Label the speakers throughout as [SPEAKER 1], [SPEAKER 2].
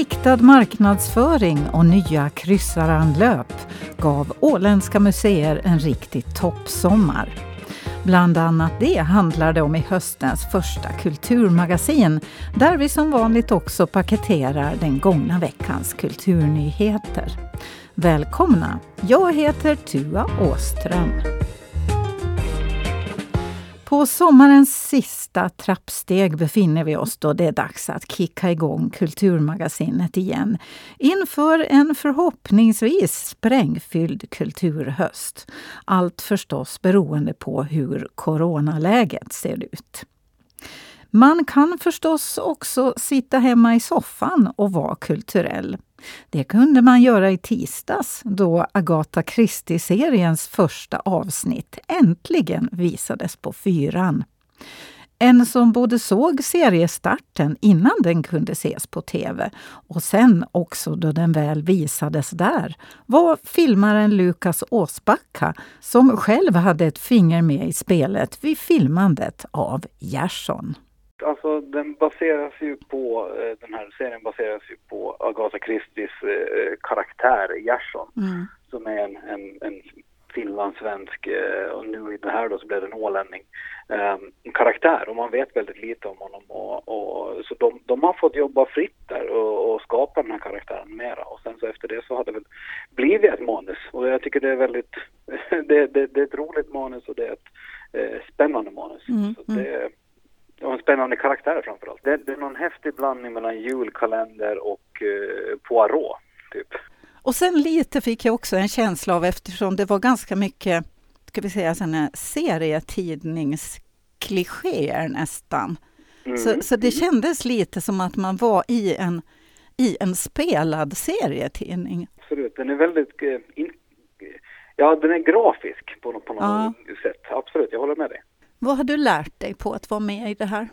[SPEAKER 1] Riktad marknadsföring och nya kryssaranlöp gav Åländska museer en riktig toppsommar. Bland annat det handlar det om i höstens första kulturmagasin där vi som vanligt också paketerar den gångna veckans kulturnyheter. Välkomna! Jag heter Tua Åström. På sommarens sista trappsteg befinner vi oss då det är dags att kicka igång Kulturmagasinet igen inför en förhoppningsvis sprängfylld kulturhöst. Allt förstås beroende på hur coronaläget ser ut. Man kan förstås också sitta hemma i soffan och vara kulturell. Det kunde man göra i tisdags då Agatha Christie-seriens första avsnitt äntligen visades på fyran. En som både såg seriestarten innan den kunde ses på tv och sen också då den väl visades där var filmaren Lukas Åsbacka som själv hade ett finger med i spelet vid filmandet av Gerson.
[SPEAKER 2] Alltså den baseras ju på, eh, den här serien baseras ju på Agatha Christies eh, karaktär Gerson. Mm. Som är en, en, en finlandssvensk eh, och nu i det här då så blev det en ålänning. Um, karaktär och man vet väldigt lite om honom och, och så de, de, har fått jobba fritt där och, och, skapa den här karaktären mera och sen så efter det så har det väl blivit ett manus och jag tycker det är väldigt, det, det, det är ett roligt manus och det är ett eh, spännande manus. Mm, så det, mm och en spännande karaktär framförallt. Det, det är någon häftig blandning mellan julkalender och eh, Poirot, typ.
[SPEAKER 1] Och sen lite fick jag också en känsla av, eftersom det var ganska mycket, ska vi säga, såna serietidningsklichéer nästan. Mm. Så, så det kändes lite som att man var i en, i en spelad serietidning.
[SPEAKER 2] Absolut, den är väldigt, eh, in, ja den är grafisk på, på något ja. sätt. Absolut, jag håller med dig.
[SPEAKER 1] Vad har du lärt dig på att vara med i det här?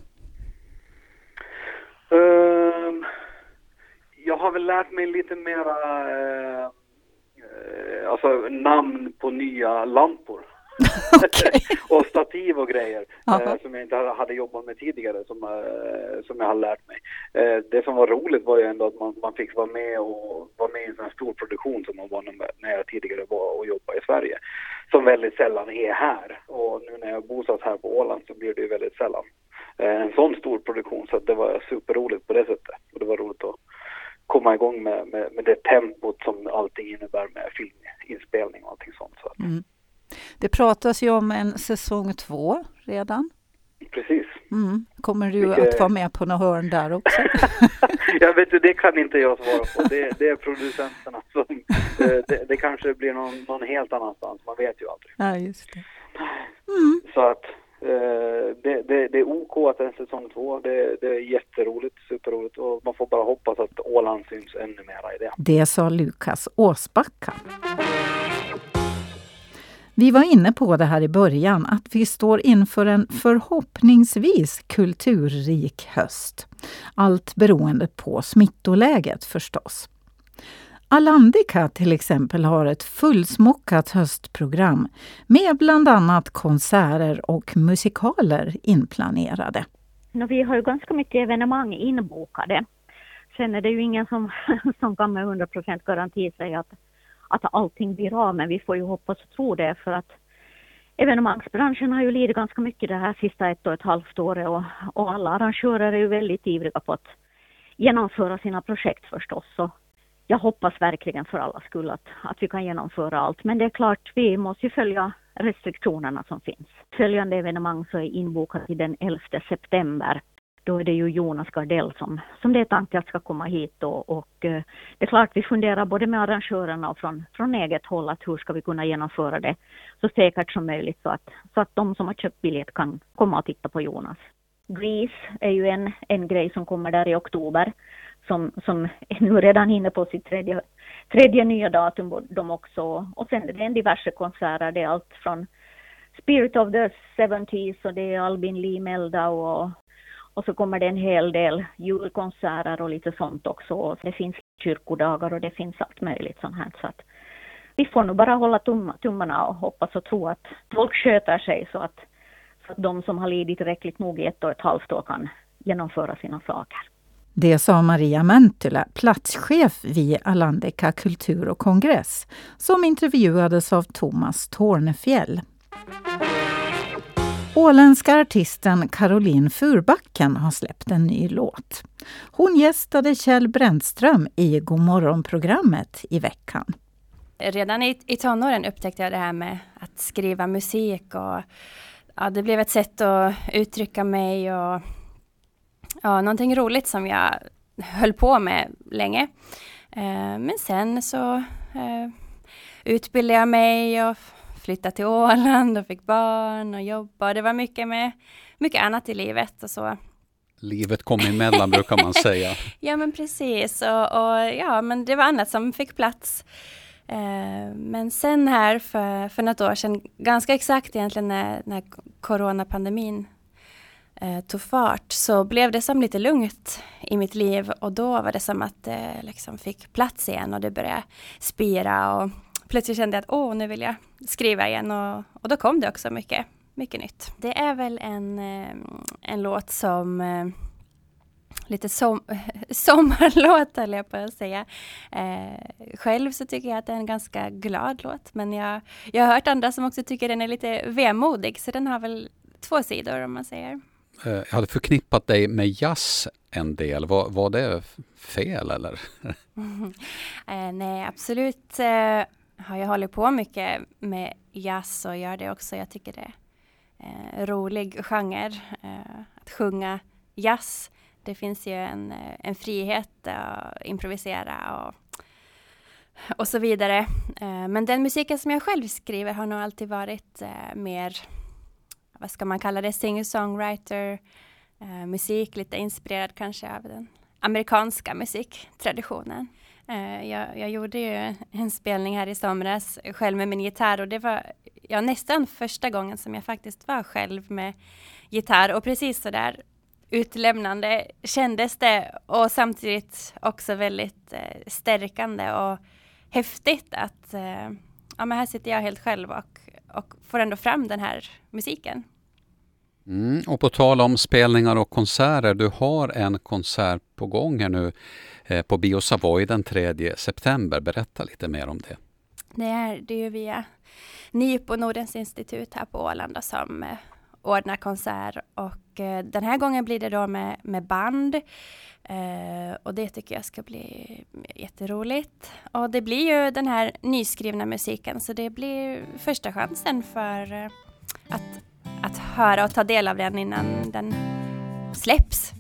[SPEAKER 2] Uh, jag har väl lärt mig lite mera uh, uh, alltså namn på nya lampor. och stativ och grejer eh, som jag inte hade jobbat med tidigare som, eh, som jag har lärt mig. Eh, det som var roligt var ju ändå att man, man fick vara med och vara med i en sån här stor produktion som man var när jag tidigare var och jobbade i Sverige. Som väldigt sällan är här och nu när jag bosatt här på Åland så blir det ju väldigt sällan eh, en sån stor produktion så det var superroligt på det sättet och det var roligt att komma igång med, med, med det tempot som allting innebär med filminspelning och allting sånt. Så. Mm.
[SPEAKER 1] Det pratas ju om en säsong två redan.
[SPEAKER 2] Precis.
[SPEAKER 1] Mm. Kommer du Vilket... att vara med på något hörn där också?
[SPEAKER 2] jag vet inte, det kan inte jag svara på. Det, det är producenterna som... Det, det, kanske blir någon, någon, helt annanstans, man vet ju aldrig.
[SPEAKER 1] Ja, just det.
[SPEAKER 2] Mm. Så att eh, det, det, det, är OK att det är en säsong två. Det, det är jätteroligt, superroligt och man får bara hoppas att Åland syns ännu mera i det.
[SPEAKER 1] Det sa Lukas Åsbacka. Vi var inne på det här i början, att vi står inför en förhoppningsvis kulturrik höst. Allt beroende på smittoläget förstås. Alandica till exempel har ett fullsmockat höstprogram med bland annat konserter och musikaler inplanerade.
[SPEAKER 3] Vi har ju ganska mycket evenemang inbokade. Sen är det ju ingen som, som kan med 100% garanti säga att att allting blir av, men vi får ju hoppas och tro det för att evenemangsbranschen har ju lidit ganska mycket det här sista ett och ett halvt året och, och alla arrangörer är ju väldigt ivriga på att genomföra sina projekt förstås. Så jag hoppas verkligen för alla skull att, att vi kan genomföra allt. Men det är klart, vi måste ju följa restriktionerna som finns. Följande evenemang så är inbokat till den 11 september då är det ju Jonas Gardell som, som det är tanken att ska komma hit och, och det är klart vi funderar både med arrangörerna och från, från eget håll att hur ska vi kunna genomföra det så säkert som möjligt så att, så att de som har köpt biljett kan komma och titta på Jonas. Grease är ju en, en grej som kommer där i oktober som, som är nu redan inne på sitt tredje, tredje nya datum de också. Och sen är det en diverse konserter, det är allt från Spirit of the 70s och det är Albin Lee Meldau och och så kommer det en hel del julkonserter och lite sånt också. Och det finns kyrkodagar och det finns allt möjligt sånt här. Så att vi får nog bara hålla tummarna och hoppas och tro att folk sköter sig så att, så att de som har lidit tillräckligt nog i ett och ett halvt år kan genomföra sina saker.
[SPEAKER 1] Det sa Maria Mäntylä, platschef vid Alandeka kultur och kongress, som intervjuades av Thomas Tornefjell. Åländska artisten Caroline Furbacken har släppt en ny låt. Hon gästade Kjell Brändström i Godmorgon-programmet i veckan.
[SPEAKER 4] Redan i, i tonåren upptäckte jag det här med att skriva musik och ja, det blev ett sätt att uttrycka mig och ja, någonting roligt som jag höll på med länge. Eh, men sen så eh, utbildade jag mig och flyttade till Åland och fick barn och jobba. Det var mycket med mycket annat i livet och så.
[SPEAKER 5] Livet kom emellan brukar man säga.
[SPEAKER 4] ja men precis och, och, ja men det var annat som fick plats. Eh, men sen här för, för något år sedan, ganska exakt egentligen när, när coronapandemin eh, tog fart, så blev det som lite lugnt i mitt liv och då var det som att det liksom fick plats igen och det började spira och plötsligt kände jag att åh, nu vill jag skriva igen och, och då kom det också mycket, mycket nytt. Det är väl en, eh, en låt som eh, lite som, sommarlåt höll jag på att säga. Eh, själv så tycker jag att det är en ganska glad låt men jag, jag har hört andra som också tycker den är lite vemodig så den har väl två sidor om man säger.
[SPEAKER 5] Eh, jag hade förknippat dig med jazz en del. Var, var det fel eller?
[SPEAKER 4] eh, nej, absolut eh, har jag hållit på mycket med jazz och gör det också. Jag tycker det är en rolig genre eh, att sjunga jazz det finns ju en, eh, en frihet att improvisera och, och så vidare. Eh, men den musiken som jag själv skriver har nog alltid varit eh, mer, vad ska man kalla det, singer-songwriter musik, lite inspirerad kanske av den amerikanska musiktraditionen. Eh, jag, jag, gjorde ju en spelning här i somras själv med min gitarr och det var ja, nästan första gången som jag faktiskt var själv med gitarr och precis så där utlämnande kändes det och samtidigt också väldigt eh, stärkande och häftigt att eh, ja, men här sitter jag helt själv och, och får ändå fram den här musiken.
[SPEAKER 5] Mm, och på tal om spelningar och konserter, du har en konsert på gång här nu eh, på Bio Savoy den 3 september. Berätta lite mer om det.
[SPEAKER 4] Det är, det är via Nipo Nordens institut här på Åland som eh, ordnar konsert och eh, den här gången blir det då med, med band. Eh, och det tycker jag ska bli jätteroligt. Och det blir ju den här nyskrivna musiken så det blir första chansen för eh, att, att höra och ta del av den innan den släpps.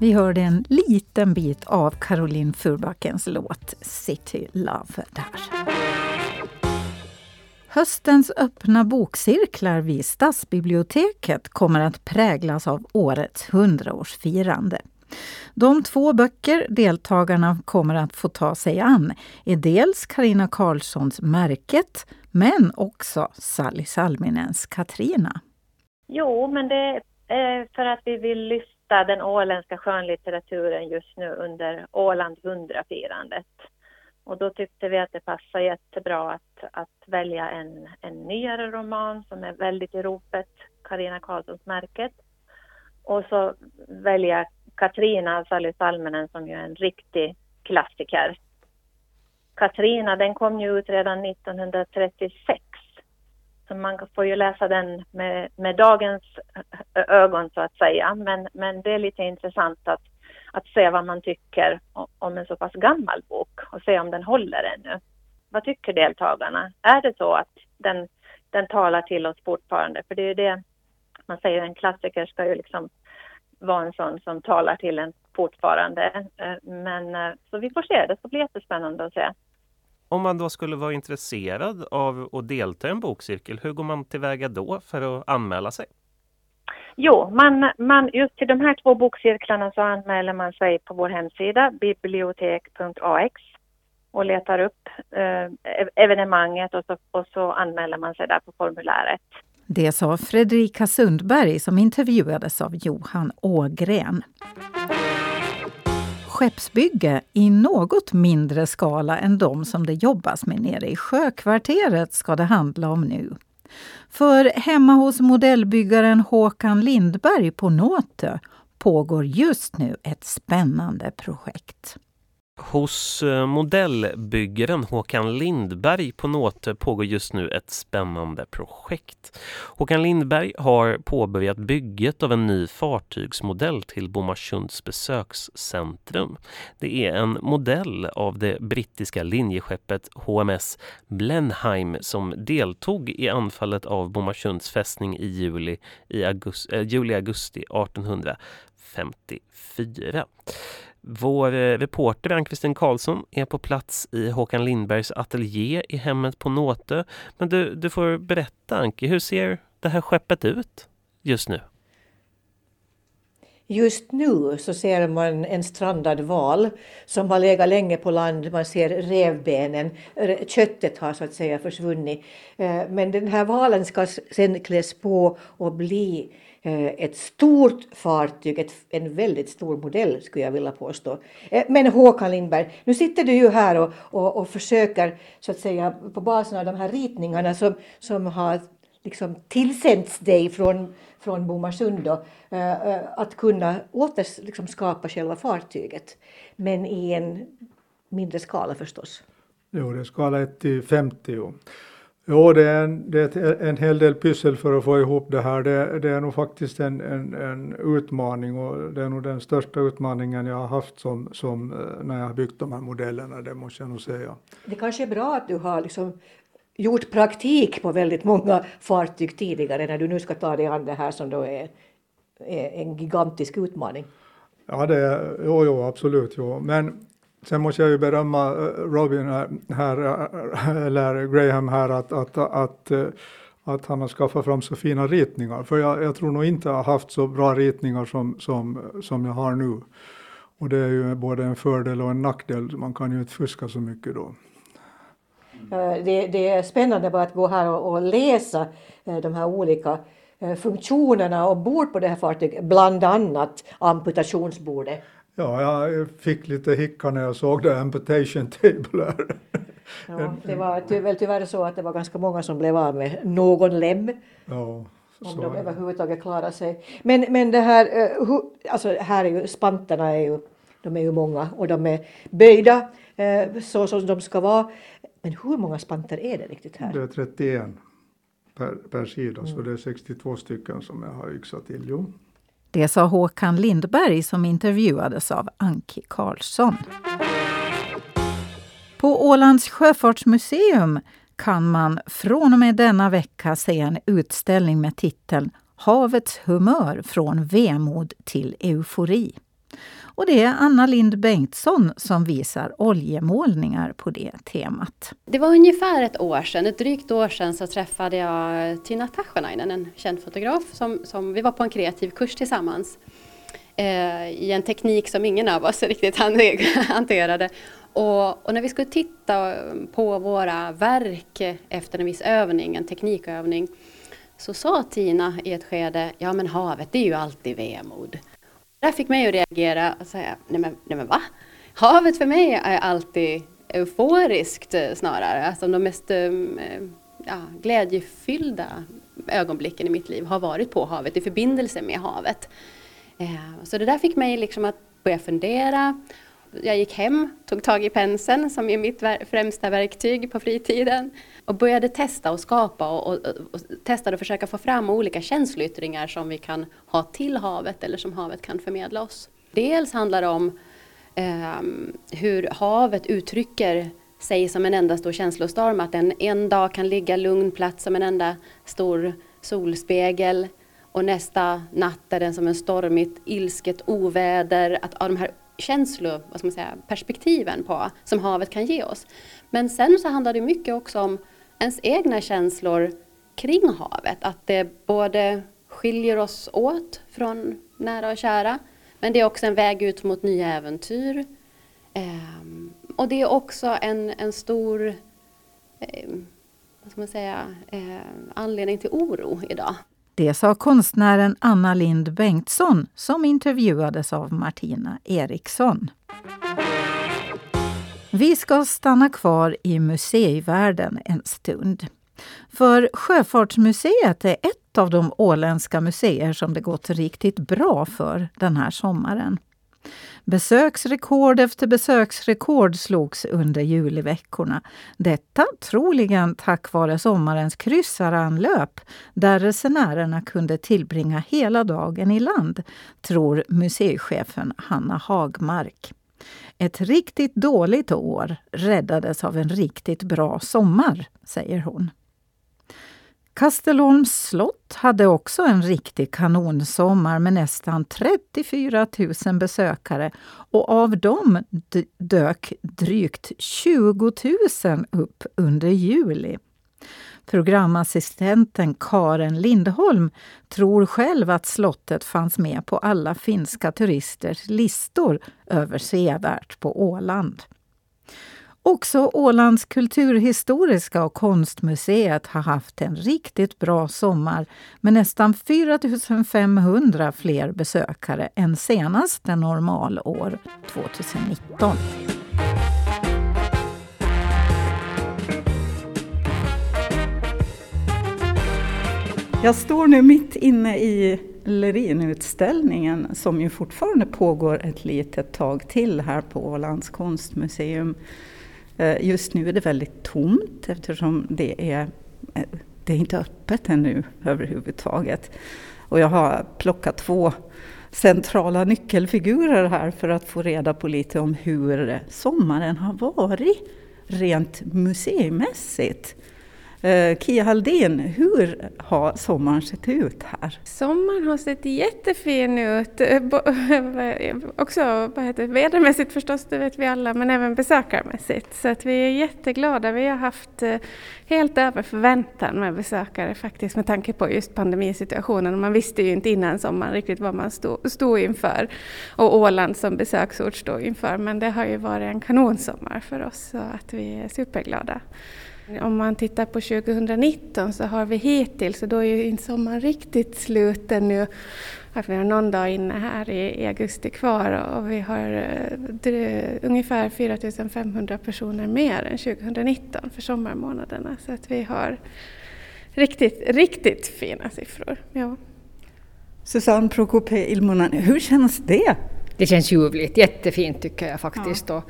[SPEAKER 4] Vi hörde en liten bit av Caroline Furbackens låt City Love där. Höstens öppna bokcirklar vid Stadsbiblioteket kommer att präglas av årets 100-årsfirande. De två böcker deltagarna kommer att få ta sig an är dels Karina Karlssons Märket men också Sally Salminens Katrina.
[SPEAKER 6] Jo, men det är för att vi vill lyfta den åländska skönlitteraturen just nu under Åland 100-firandet. Och då tyckte vi att det passade jättebra att, att välja en, en nyare roman som är väldigt i ropet, Karina Karlssons Märket. Och så välja Katrina Sally Salminen som ju är en riktig klassiker. Katrina den kom ju ut redan 1936 så man får ju läsa den med, med dagens ögon så att säga. Men, men det är lite intressant att, att se vad man tycker om en så pass gammal bok och se om den håller ännu. Vad tycker deltagarna? Är det så att den, den talar till oss fortfarande? För det är ju det man säger, en klassiker ska ju liksom vara en sån som talar till en fortfarande. Eh, men eh, så vi får se, det ska bli jättespännande att se.
[SPEAKER 7] Om man då skulle vara intresserad av att delta i en bokcirkel, hur går man tillväga då för att anmäla sig?
[SPEAKER 6] Jo, man, man, just till de här två bokcirklarna så anmäler man sig på vår hemsida bibliotek.ax och letar upp eh, evenemanget och så, och så anmäler man sig där på formuläret.
[SPEAKER 1] Det sa Fredrika Sundberg som intervjuades av Johan Ågren. Skeppsbygge i något mindre skala än de som det jobbas med nere i Sjökvarteret ska det handla om nu. För hemma hos modellbyggaren Håkan Lindberg på Nåtö pågår just nu ett spännande projekt.
[SPEAKER 7] Hos eh, modellbyggaren Håkan Lindberg på Nåte pågår just nu ett spännande projekt. Håkan Lindberg har påbörjat bygget av en ny fartygsmodell till Bomarsunds besökscentrum. Det är en modell av det brittiska linjeskeppet HMS Blenheim som deltog i anfallet av Bomarsunds fästning i juli, i augusti, äh, eh, juli augusti 1854. Vår eh, reporter Ann-Kristin Karlsson är på plats i Håkan Lindbergs ateljé i hemmet på Nåtö. Men du, du får berätta Anki, hur ser det här skeppet ut just nu?
[SPEAKER 8] Just nu så ser man en strandad val som har legat länge på land. Man ser revbenen, köttet har så att säga försvunnit. Eh, men den här valen ska sen kläs på och bli eh, ett stort fartyg, ett, en väldigt stor modell skulle jag vilja påstå. Eh, men Håkan Lindberg, nu sitter du ju här och, och, och försöker så att säga på basen av de här ritningarna som, som har liksom tillsänts dig från, från Bomarsund då, eh, att kunna åter liksom skapa själva fartyget. Men i en mindre skala förstås.
[SPEAKER 9] Jo, det är skala 1 till 50. Jo, det är, en, det är en hel del pyssel för att få ihop det här. Det, det är nog faktiskt en, en, en, utmaning och det är nog den största utmaningen jag har haft som, som, eh, när jag har byggt de här modellerna, det måste jag nog säga.
[SPEAKER 8] Det kanske är bra att du har liksom gjort praktik på väldigt många fartyg tidigare när du nu ska ta dig an det här som då är, är en gigantisk utmaning.
[SPEAKER 9] Ja, det är, jo, jo, absolut. Jo. Men Sen måste jag ju berömma eh, Robin här, här eh, eller Graham här, att, att, att, eh, att han har skaffat fram så fina ritningar. För jag, jag tror nog inte jag har haft så bra ritningar som, som, som jag har nu. Och det är ju både en fördel och en nackdel, man kan ju inte fuska så mycket då.
[SPEAKER 8] Det, det är spännande bara att gå här och, och läsa de här olika funktionerna ombord på det här fartyget, bland annat amputationsbordet.
[SPEAKER 9] Ja, jag fick lite hicka när jag såg det amputation table
[SPEAKER 8] Ja, det var ty väl tyvärr så att det var ganska många som blev av med någon lem.
[SPEAKER 9] Ja,
[SPEAKER 8] om de överhuvudtaget klarade sig. Men, men det här, uh, alltså här är ju spantarna är ju, de är ju många och de är böjda så som de ska vara. Men hur många spantar är det riktigt här?
[SPEAKER 9] Det är 31 per, per sida mm. så det är 62 stycken som jag har yxat till. Jo.
[SPEAKER 1] Det sa Håkan Lindberg som intervjuades av Anki Karlsson. På Ålands sjöfartsmuseum kan man från och med denna vecka se en utställning med titeln Havets humör från vemod till eufori. Och det är Anna Lind Bengtsson som visar oljemålningar på det temat.
[SPEAKER 10] Det var ungefär ett år sedan, ett drygt år sedan, så träffade jag Tina Tachanainen, en känd fotograf, som, som vi var på en kreativ kurs tillsammans eh, i en teknik som ingen av oss riktigt hanterade. Och, och, när vi skulle titta på våra verk efter en viss övning, en teknikövning, så sa Tina i ett skede, ja men havet det är ju alltid vemod. Det här fick mig att reagera och säga, nej men, nej men va? Havet för mig är alltid euforiskt eh, snarare. Alltså de mest eh, ja, glädjefyllda ögonblicken i mitt liv har varit på havet, i förbindelse med havet. Eh, så det där fick mig liksom att börja fundera. Jag gick hem, tog tag i penseln som är mitt främsta verktyg på fritiden och började testa och skapa och, och, och testade att försöka få fram olika känsloyttringar som vi kan ha till havet eller som havet kan förmedla oss. Dels handlar det om eh, hur havet uttrycker sig som en enda stor känslostorm, att den en dag kan ligga lugn plats som en enda stor solspegel och nästa natt är den som en stormigt ilsket oväder. Att av de här känslor, vad ska man säga, perspektiven på som havet kan ge oss. Men sen så handlar det mycket också om ens egna känslor kring havet. Att det både skiljer oss åt från nära och kära, men det är också en väg ut mot nya äventyr. Eh, och det är också en, en stor eh, vad ska man säga, eh, anledning till oro idag.
[SPEAKER 1] Det sa konstnären Anna Lind Bengtsson som intervjuades av Martina Eriksson. Vi ska stanna kvar i museivärlden en stund. För Sjöfartsmuseet är ett av de åländska museer som det gått riktigt bra för den här sommaren. Besöksrekord efter besöksrekord slogs under juliveckorna. Detta troligen tack vare sommarens kryssaranlöp där resenärerna kunde tillbringa hela dagen i land, tror museichefen Hanna Hagmark. Ett riktigt dåligt år räddades av en riktigt bra sommar, säger hon. Kastelholms slott hade också en riktig kanonsommar med nästan 34 000 besökare och av dem dök drygt 20 000 upp under juli. Programassistenten Karen Lindholm tror själv att slottet fanns med på alla finska turisters listor över sevärt på Åland. Också Ålands kulturhistoriska och konstmuseet har haft en riktigt bra sommar med nästan 4 500 fler besökare än senaste normalår 2019. Jag står nu mitt inne i Lerinutställningen som ju fortfarande pågår ett litet tag till här på Ålands konstmuseum. Eh, just nu är det väldigt tomt eftersom det är, eh, det är inte öppet ännu överhuvudtaget. Och jag har plockat två centrala nyckelfigurer här för att få reda på lite om hur sommaren har varit rent museimässigt. Eh, Kia Haldén, hur har sommaren sett ut här?
[SPEAKER 11] Sommaren har sett jättefin ut. Eh, också vad heter, vädermässigt förstås, det vet vi alla, men även besökarmässigt. Så att vi är jätteglada. Vi har haft eh, helt över förväntan med besökare faktiskt med tanke på just pandemisituationen. Man visste ju inte innan sommaren riktigt vad man stod, stod inför och Åland som besöksort stod inför. Men det har ju varit en kanonsommar för oss så att vi är superglada. Om man tittar på 2019 så har vi hittills, och då är ju inte sommaren riktigt slut ännu, att vi har någon dag inne här i, augusti kvar och vi har eh, ungefär 4 500 personer mer än 2019 för sommarmånaderna. Så att vi har riktigt, riktigt fina siffror. Ja.
[SPEAKER 1] Susanne Prokope Ilmonen, hur känns det?
[SPEAKER 12] Det känns ljuvligt, jättefint tycker jag faktiskt. Ja.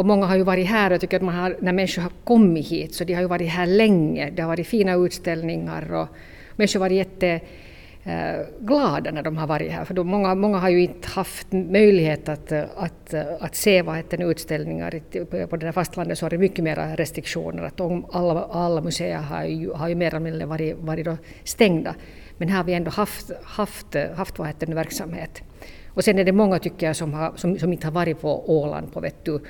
[SPEAKER 12] Och många har ju varit här och jag tycker att man har, när människor har kommit hit så de har ju varit här länge. Det har varit fina utställningar och människor har varit jätteglada eh, när de har varit här. För då många, många har ju inte haft möjlighet att, eh, att, eh, att se vad heter utställningar. På det där fastlandet så har det mycket mer restriktioner. Att alla, alla museer har ju, har ju mer eller mindre varit, varit stängda. Men här har vi ändå haft, haft, haft vad heter verksamhet. Och sen är det många tycker jag som, har, som, som inte har varit på Åland på vet du,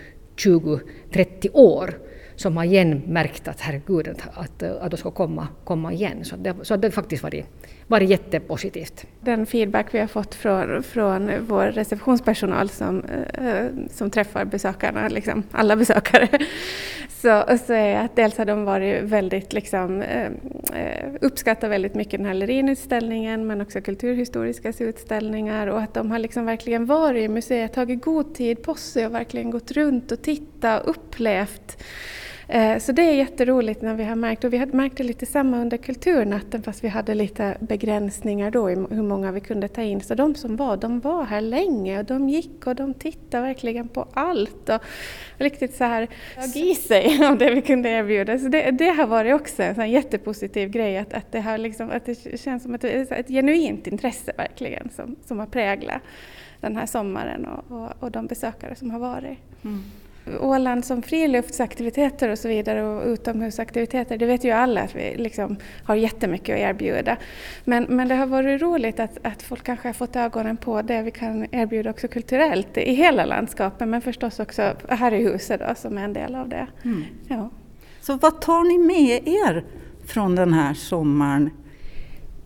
[SPEAKER 12] 20-30 år som har igen märkt att herregud, att, att de ska komma, komma igen. Så det, så det har faktiskt varit, varit jättepositivt.
[SPEAKER 11] Den feedback vi har fått från, från vår receptionspersonal som, eh, som träffar besökarna, liksom alla besökare, så, så är att dels har de varit väldigt, liksom, eh, eh, uppskattat väldigt mycket den här Lerin-utställningen men också kulturhistoriska utställningar och att de har liksom verkligen varit i museet, tagit god tid på sig och verkligen gått runt och tittat och upplevt så det är jätteroligt när vi har märkt, och vi har märkt det lite samma under kulturnatten fast vi hade lite begränsningar då i hur många vi kunde ta in. Så de som var, de var här länge och de gick och de tittade verkligen på allt och riktigt så här tog i sig av det vi kunde erbjuda. Så det, det har varit också en sån jättepositiv grej att, att, det, har liksom, att det känns som ett, ett genuint intresse verkligen som, som har präglat den här sommaren och, och, och de besökare som har varit. Mm. Åland som friluftsaktiviteter och så vidare och utomhusaktiviteter, det vet ju alla att vi liksom har jättemycket att erbjuda. Men, men det har varit roligt att, att folk kanske har fått ögonen på det vi kan erbjuda också kulturellt i hela landskapet men förstås också här i huset då, som är en del av det. Mm.
[SPEAKER 1] Ja. Så vad tar ni med er från den här sommaren?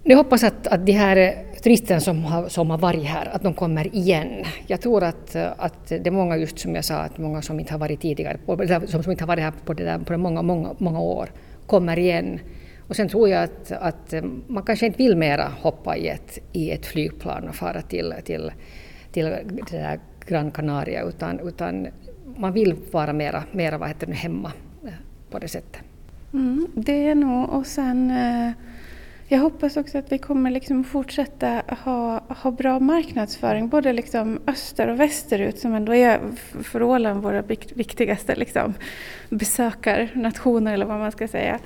[SPEAKER 12] Jag hoppas att, att de här turisterna som har, som har varit här, att de kommer igen. Jag tror att, att det är många, just som jag sa, att många som inte har varit tidigare, som, som inte har varit här på, det där, på många, många, många år, kommer igen. Och sen tror jag att, att man kanske inte vill mera hoppa i ett, i ett flygplan och fara till, till, till det där Gran Canaria, utan, utan man vill vara mera, mera vad heter det, hemma på det sättet.
[SPEAKER 11] Mm, det är nog, och sen eh, jag hoppas också att vi kommer liksom fortsätta ha, ha bra marknadsföring, både liksom öster och västerut som ändå är för Åland våra viktigaste liksom besökarnationer eller vad man ska säga.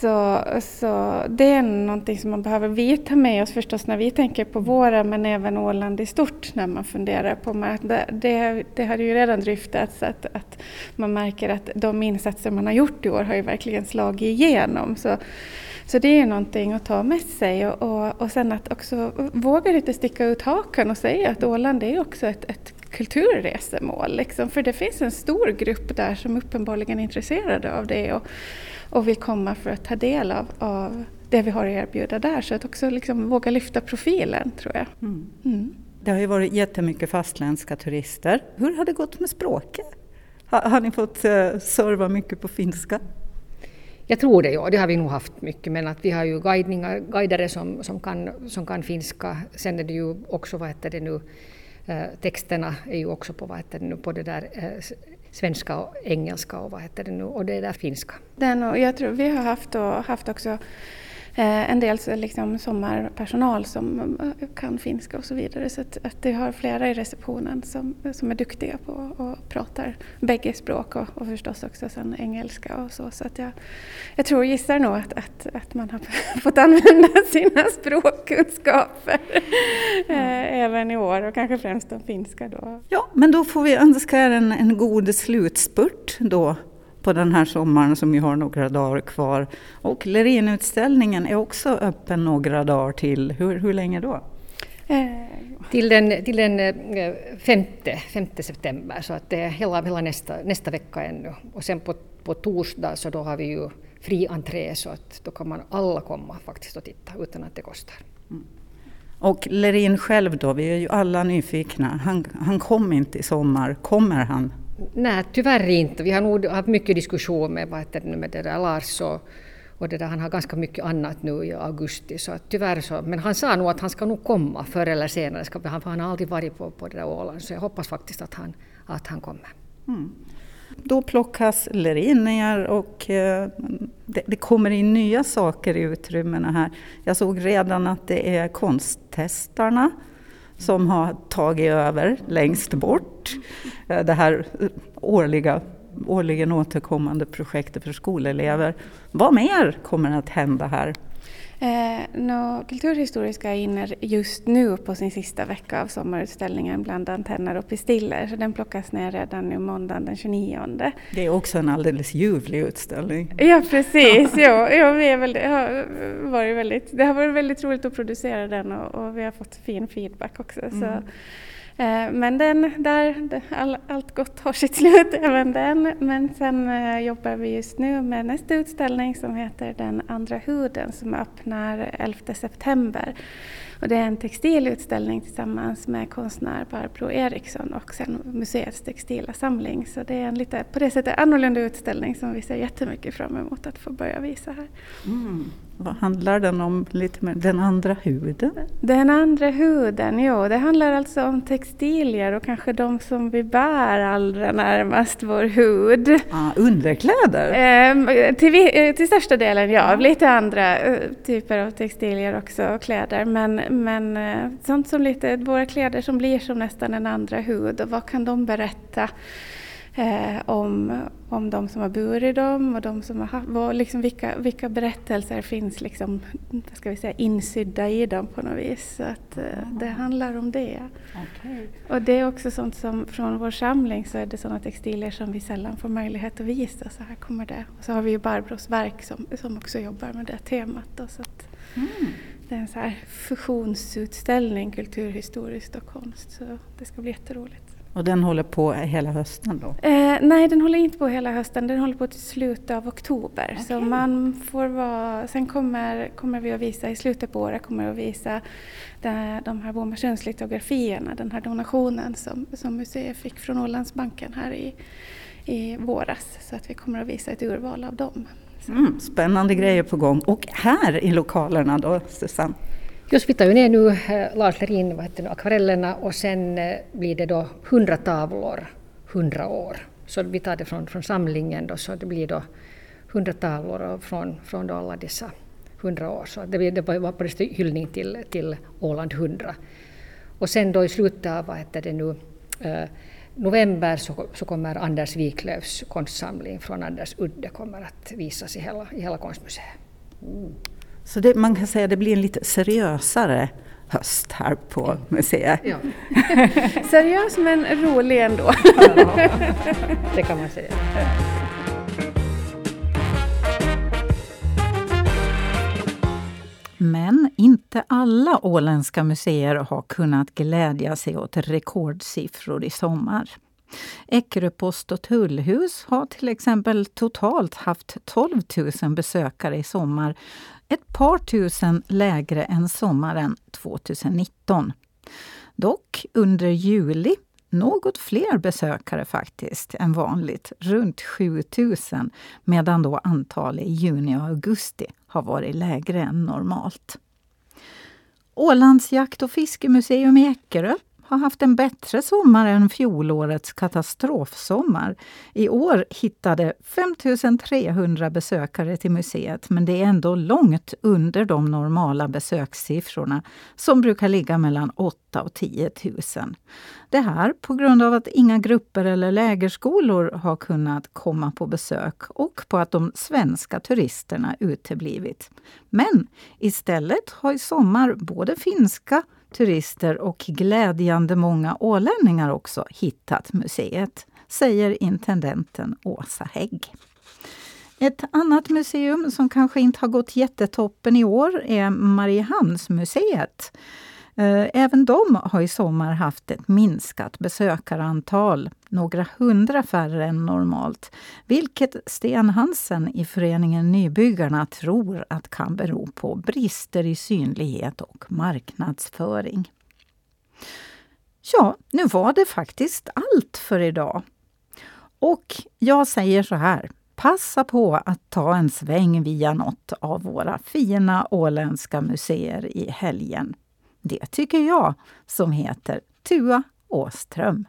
[SPEAKER 11] Så, så det är någonting som man behöver vi ta med oss förstås när vi tänker på våra men även Åland i stort när man funderar på det. Det, det har ju redan dryftats att, att man märker att de insatser man har gjort i år har ju verkligen slagit igenom. Så, så det är någonting att ta med sig och, och, och sen att också våga lite sticka ut hakan och säga att Åland är också ett, ett kulturresemål. Liksom. För det finns en stor grupp där som uppenbarligen är intresserade av det och, och vill komma för att ta del av, av det vi har att erbjuda där. Så att också liksom våga lyfta profilen tror jag. Mm.
[SPEAKER 13] Mm. Det har ju varit jättemycket fastländska turister. Hur har det gått med språket? Har, har ni fått uh, serva mycket på finska?
[SPEAKER 12] Jag tror det, ja. Det har vi nog haft mycket, men att vi har ju guidningar, guidare som, som, kan, som kan finska. Sen är det ju också, vad heter det nu, eh, texterna är ju också på, vad heter det nu, på det där eh, svenska och engelska och vad heter det nu, och det är där finska.
[SPEAKER 11] Den och jag tror vi har haft, och, haft också en del liksom sommarpersonal som eh, kan finska och så vidare. Så att, att det har flera i receptionen som, som är duktiga på och pratar bägge språk och, och förstås också sen engelska och så. Så att jag, jag tror, gissar nog att, att, att man har fått använda sina språkkunskaper eh, även i år och kanske främst de finska då.
[SPEAKER 13] Ja, men då får vi önska er en, en god slutspurt då på den här sommaren som ju har några dagar kvar. Och Lerinutställningen är också öppen några dagar till. Hur, hur länge då?
[SPEAKER 12] Eh, till den, till den eh, femte, femte september, så att det är hela, hela nästa, nästa vecka ännu. Och sen på, på torsdag så då har vi ju fri entré så att då kan man alla komma faktiskt och titta utan att det kostar. Mm.
[SPEAKER 13] Och Lerin själv då, vi är ju alla nyfikna. Han, han kom inte i sommar, kommer han?
[SPEAKER 12] Nej, tyvärr inte. Vi har nog haft mycket diskussion med, vad heter det, med det där Lars och, och det där, han har ganska mycket annat nu i augusti. Så tyvärr så, men han sa nog att han ska nog komma förr eller senare. Ska, han, han har alltid varit på, på det där Åland så jag hoppas faktiskt att han, att han kommer. Mm.
[SPEAKER 13] Då plockas Lerin ner och eh, det, det, kommer in nya saker i utrymmena här. Jag såg redan att det är konsttestarna som har tagit över längst bort. Eh, det här årliga, årligen återkommande projektet för skolelever. Vad mer kommer att hända här?
[SPEAKER 11] Eh, no, Kulturhistoriska är inne just nu på sin sista vecka av sommarutställningen Bland antenner och pistiller. Så den plockas ner redan nu måndagen den 29.
[SPEAKER 13] Det är också en alldeles ljuvlig utställning.
[SPEAKER 11] Ja precis, ja, ja, vi är väldigt, har varit väldigt, det har varit väldigt roligt att producera den och, och vi har fått fin feedback också. Mm. Så Eh, Eh, men den, där, all, allt gott har sitt slut, även den. Men sen eh, jobbar vi just nu med nästa utställning som heter Den andra huden som öppnar 11 september. Och det är en textilutställning tillsammans med konstnär Barbro Eriksson och sen museets textila samling. Så det är en lite på det sättet annorlunda utställning som vi ser jättemycket fram emot att få börja visa här. Mm.
[SPEAKER 13] Vad handlar den om? Lite mer? Den andra huden?
[SPEAKER 11] Den andra huden, jo, det handlar alltså om textilier och kanske de som vi bär allra närmast vår hud.
[SPEAKER 13] Ah, underkläder?
[SPEAKER 11] Eh, till, till största delen ja, lite andra eh, typer av textilier också, och kläder. Men, men eh, sånt som lite, våra kläder som blir som nästan en andra hud och vad kan de berätta? eh, om, om de som har burit dem och de som har haft, liksom vilka, vilka berättelser finns liksom, ska vi säga, insydda i dem på något vis. Så att, eh, det handlar om det. Okay. Och det är också sånt som från vår samling så är det sådana textilier som vi sällan får möjlighet att visa. Så här kommer det. Och så har vi ju Barbros verk som, som också jobbar med det temat. Då, så att, mm. Det är en så fusionsutställning kulturhistoriskt och konst så det ska bli jätteroligt.
[SPEAKER 1] Och den håller på hela hösten då?
[SPEAKER 11] Eh, nej, den håller inte på hela hösten. Den håller på till slutet av oktober. Okay. Så man får vara... Sen kommer, kommer vi att visa, i slutet på året kommer vi att visa de, de här Bomarsunds-litografierna, den här donationen som, som museet fick från Ålandsbanken här i, i våras. Så att vi kommer att visa ett urval av dem.
[SPEAKER 1] Mm, spännande grejer på gång. Och här i lokalerna då, Susanne?
[SPEAKER 12] Just vi tar ju ner nu eh, Lars Lerin, akvarellerna och sen eh, blir det då 100 tavlor, 100 år. Så vi tar det från, från samlingen då, så det blir då 100 tavlor från, från då alla dessa 100 år. Så det, blir, det var på det hyllning till, till Åland 100. Och sen då i slutet av vad heter det nu, äh, november så, så kommer Anders Wiklövs konstsamling från Anders Udde kommer att visas i hela, i hela konstmuseet. Mm.
[SPEAKER 1] Så det, man kan säga att det blir en lite seriösare höst här på museet. Ja.
[SPEAKER 11] Seriös men rolig ändå.
[SPEAKER 12] Det kan man säga.
[SPEAKER 1] Men inte alla åländska museer har kunnat glädja sig åt rekordsiffror i sommar. Eckerö post och tullhus har till exempel totalt haft 12 000 besökare i sommar ett par tusen lägre än sommaren 2019. Dock under juli något fler besökare faktiskt än vanligt, runt 7000, medan då antalet i juni och augusti har varit lägre än normalt. Ålands jakt och fiskemuseum i Eckerö har haft en bättre sommar än fjolårets katastrofsommar. I år hittade 5300 besökare till museet men det är ändå långt under de normala besökssiffrorna som brukar ligga mellan 8 och 10 000. Det här på grund av att inga grupper eller lägerskolor har kunnat komma på besök och på att de svenska turisterna uteblivit. Men istället har i sommar både finska turister och glädjande många ålänningar också hittat museet, säger intendenten Åsa Hägg. Ett annat museum som kanske inte har gått jättetoppen i år är Mariehamnsmuseet. Eh, även de har i sommar haft ett minskat besökarantal, några hundra färre än normalt, vilket Sten Hansen i föreningen Nybyggarna tror att kan bero på brister i synlighet och marknadsföring. Ja, nu var det faktiskt allt för idag. Och jag säger så här, passa på att ta en sväng via något av våra fina åländska museer i helgen. Det tycker jag, som heter Tua Åström.